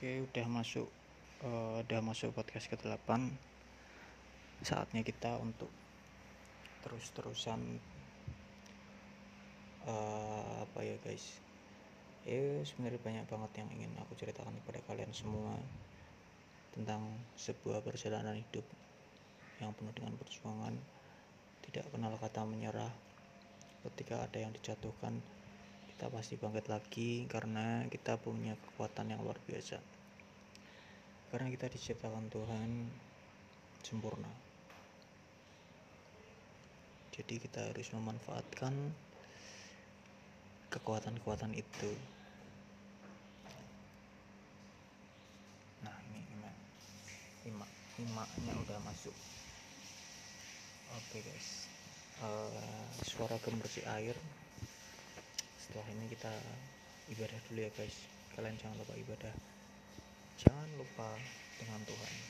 Oke, udah masuk uh, udah masuk podcast ke-8. Saatnya kita untuk terus-terusan uh, apa ya, guys? Ya, sebenarnya banyak banget yang ingin aku ceritakan kepada kalian semua tentang sebuah perjalanan hidup yang penuh dengan perjuangan, tidak kenal kata menyerah. Ketika ada yang dijatuhkan, kita pasti bangkit lagi karena kita punya kekuatan yang luar biasa. Karena kita diciptakan Tuhan sempurna. Jadi kita harus memanfaatkan kekuatan-kekuatan itu. Nah ini imak imak imaknya udah masuk. Oke okay, guys. Uh, suara gemercik air setelah ini kita ibadah dulu ya guys. Kalian jangan lupa ibadah. Jangan lupa dengan Tuhan